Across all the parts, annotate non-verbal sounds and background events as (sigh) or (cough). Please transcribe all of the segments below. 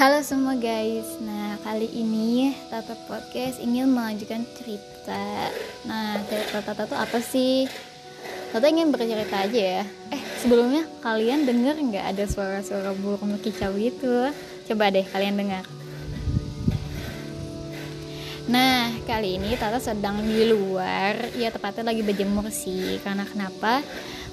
Halo semua guys, nah kali ini Tata Podcast ingin mengajukan cerita Nah cerita Tata tuh apa sih? Tata ingin bercerita aja ya Eh sebelumnya kalian denger nggak ada suara-suara burung kicau itu? Coba deh kalian dengar Nah kali ini Tata sedang di luar Ya tepatnya lagi berjemur sih Karena kenapa?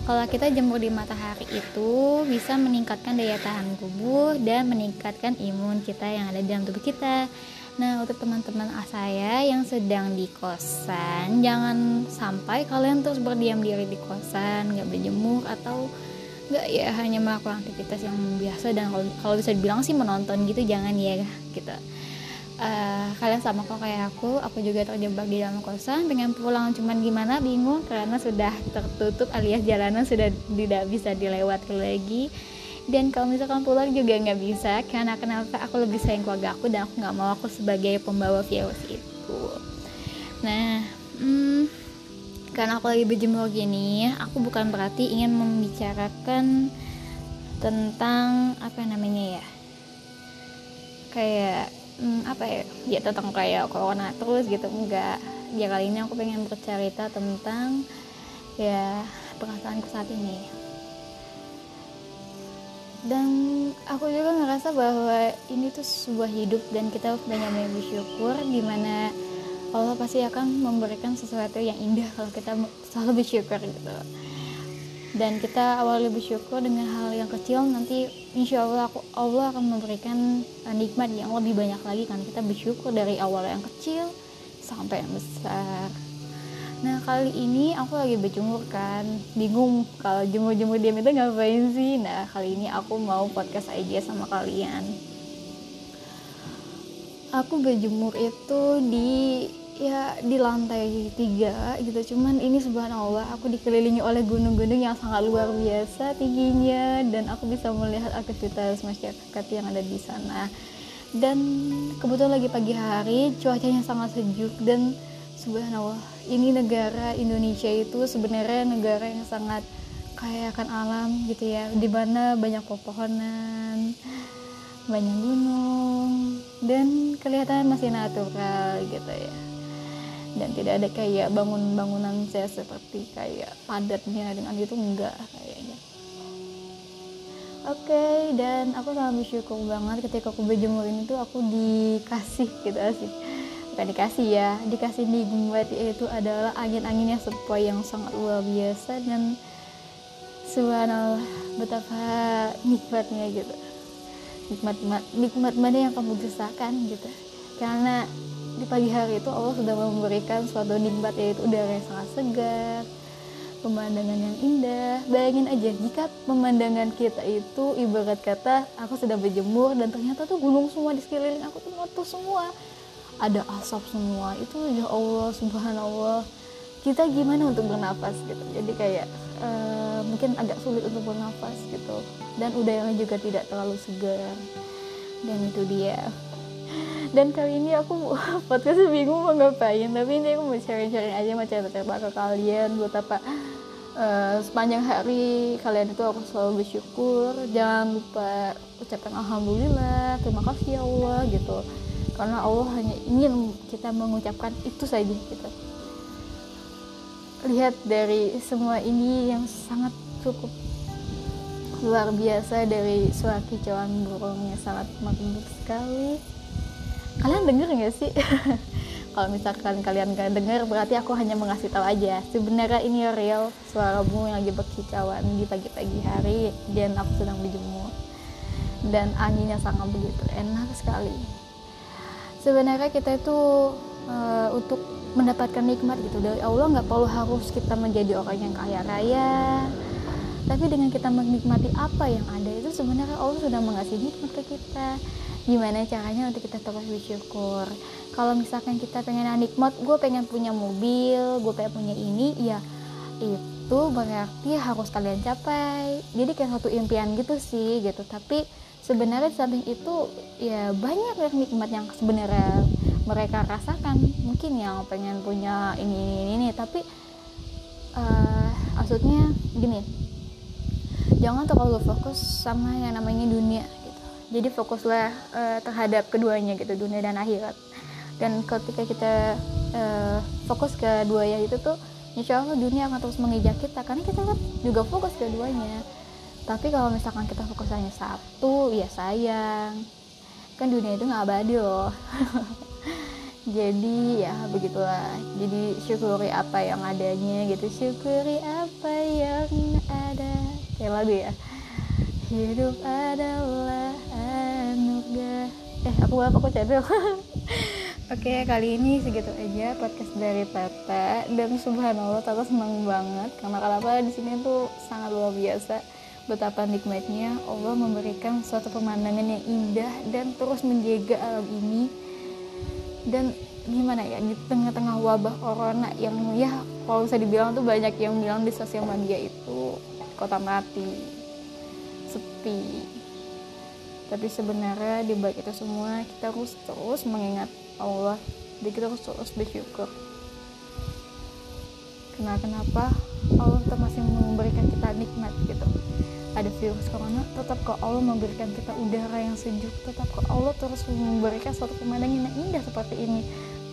Kalau kita jemur di matahari itu bisa meningkatkan daya tahan tubuh dan meningkatkan imun kita yang ada di dalam tubuh kita. Nah, untuk teman-teman saya yang sedang di kosan, jangan sampai kalian terus berdiam diri di kosan, nggak berjemur atau nggak ya hanya melakukan aktivitas yang biasa dan kalau bisa dibilang sih menonton gitu jangan ya gitu uh, kalian sama kok kayak aku aku juga terjebak di dalam kosan pengen pulang. Cuman gimana bingung. Karena sudah tertutup alias jalanan sudah tidak bisa dilewati lagi. Dan kalau misalkan pulang juga nggak bisa karena kenapa? Aku lebih sayang keluarga aku dan aku nggak mau aku sebagai pembawa virus itu nah hmm, karena aku lagi berjemur gini aku bukan berarti ingin membicarakan tentang apa namanya ya? Kayak hmm, apa ya? Ya tentang kayak corona terus gitu enggak. Ya kali ini aku pengen bercerita tentang ya perasaanku saat ini. Dan aku juga ngerasa bahwa ini tuh sebuah hidup dan kita harus banyak banyak bersyukur di mana Allah pasti akan memberikan sesuatu yang indah kalau kita selalu bersyukur gitu dan kita awalnya bersyukur dengan hal yang kecil nanti insya Allah aku Allah akan memberikan uh, nikmat yang lebih banyak lagi kan. Kita bersyukur dari awal yang kecil sampai yang besar. Nah kali ini aku lagi berjemur kan. Bingung kalau jemur-jemur diam itu ngapain sih? Nah kali ini aku mau podcast aja sama kalian. Aku berjemur itu di ya di lantai tiga gitu. Cuman ini subhanallah aku dikelilingi oleh gunung-gunung yang sangat luar biasa tingginya. Dan aku bisa melihat aktivitas masyarakat yang ada di sana. Dan kebetulan lagi pagi hari cuacanya sangat sejuk. Dan subhanallah ini negara Indonesia itu sebenarnya negara yang sangat kaya akan alam gitu ya. Di mana banyak pepohonan banyak gunung dan kelihatan masih natural gitu ya dan tidak ada kayak bangun-bangunan saya seperti kayak padatnya dengan itu enggak kayaknya. Oke okay, dan aku sangat bersyukur banget ketika aku berjemur ini tuh aku dikasih gitu sih. Bukan dikasih ya dikasih nikmat itu adalah angin-angin yang sepoi yang sangat luar biasa dan subhanallah betapa nikmatnya gitu. Nikmat nikmat mana yang kamu rasakan gitu. Karena di pagi hari itu Allah sudah memberikan suatu nikmat yaitu udara yang sangat segar pemandangan yang indah. Bayangin aja jika pemandangan kita itu ibarat kata aku sedang berjemur dan ternyata tuh gunung semua di sekeliling aku tuh meletus semua. Ada asap semua itu ya Allah subhanallah. Kita gimana untuk bernafas gitu? Jadi kayak uh, mungkin agak sulit untuk bernafas gitu. Dan udaranya juga tidak terlalu segar. Dan itu dia dan kali ini aku (laughs) podcastnya bingung mau ngapain tapi ini aku mau sharing-sharing aja mau cerita-cerita ke kalian buat apa uh, sepanjang hari kalian itu aku selalu bersyukur. Jangan lupa ucapkan alhamdulillah terima kasih ya Allah gitu. Karena Allah hanya ingin kita mengucapkan itu saja gitu. Lihat dari semua ini yang sangat cukup luar biasa dari suara kicauan burungnya sangat makbul sekali kalian denger nggak sih? (laughs) Kalau misalkan kalian gak denger berarti aku hanya mengasih tahu aja. Sebenarnya ini real suara bunga yang lagi berkicauan di pagi-pagi hari dan aku sedang berjemur. Dan anginnya sangat begitu enak sekali. Sebenarnya kita itu uh, untuk mendapatkan nikmat gitu. Dari Allah nggak perlu harus kita menjadi orang yang kaya raya. Tapi dengan kita menikmati apa yang ada itu sebenarnya Allah sudah mengasih nikmat ke kita gimana caranya untuk kita terus bersyukur. Kalau misalkan kita pengen nikmat gue pengen punya mobil gue pengen punya ini ya itu berarti harus kalian capai. Jadi kayak satu impian gitu sih gitu. Tapi sebenarnya samping itu ya banyak yang nikmat yang sebenarnya mereka rasakan. Mungkin yang pengen punya ini ini ini, ini. tapi uh, maksudnya gini jangan terlalu fokus sama yang namanya dunia jadi fokuslah uh, terhadap keduanya gitu dunia dan akhirat. Dan ketika kita uh, fokus ke dua ya itu tuh insya Allah dunia akan terus mengejar kita karena kita kan juga fokus ke keduanya. Tapi kalau misalkan kita fokus hanya satu ya sayang. Kan dunia itu nggak abadi loh. (laughs) Jadi ya begitulah. Jadi syukuri apa yang adanya gitu. Syukuri apa yang ada. Kayak lagu ya. Hidup adalah anugerah eh aku apa aku cedel Oke, kali ini segitu aja podcast dari Tata dan subhanallah Tata senang banget. Karena kenapa di sini tuh sangat luar biasa. Betapa nikmatnya Allah memberikan suatu pemandangan yang indah dan terus menjaga alam ini. Dan gimana ya di tengah-tengah wabah corona yang ya kalau bisa dibilang tuh banyak yang bilang di sosial media itu kota mati sepi tapi sebenarnya di balik itu semua kita harus terus mengingat Allah. Dan kita harus terus bersyukur. Kenapa kenapa? Allah tetap masih memberikan kita nikmat gitu. Ada virus corona tetap kok Allah memberikan kita udara yang sejuk. Tetap kok Allah terus memberikan suatu pemandangan yang indah seperti ini.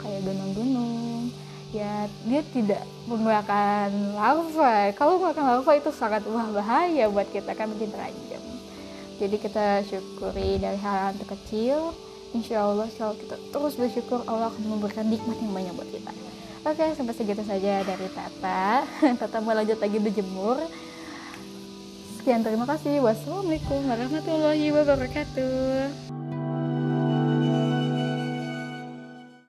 Kayak gunung-gunung. Ya dia tidak mengeluarkan lava kalau mengeluarkan lava itu sangat wah bahaya buat kita kan mungkin terancam jadi kita syukuri dari hal yang terkecil. Insya Allah kalau kita terus bersyukur Allah akan memberikan nikmat yang banyak buat kita. Oke sampai segitu saja dari Tata. (laughs) Tata mau lanjut lagi berjemur. Sekian terima kasih. Wassalamualaikum warahmatullahi wabarakatuh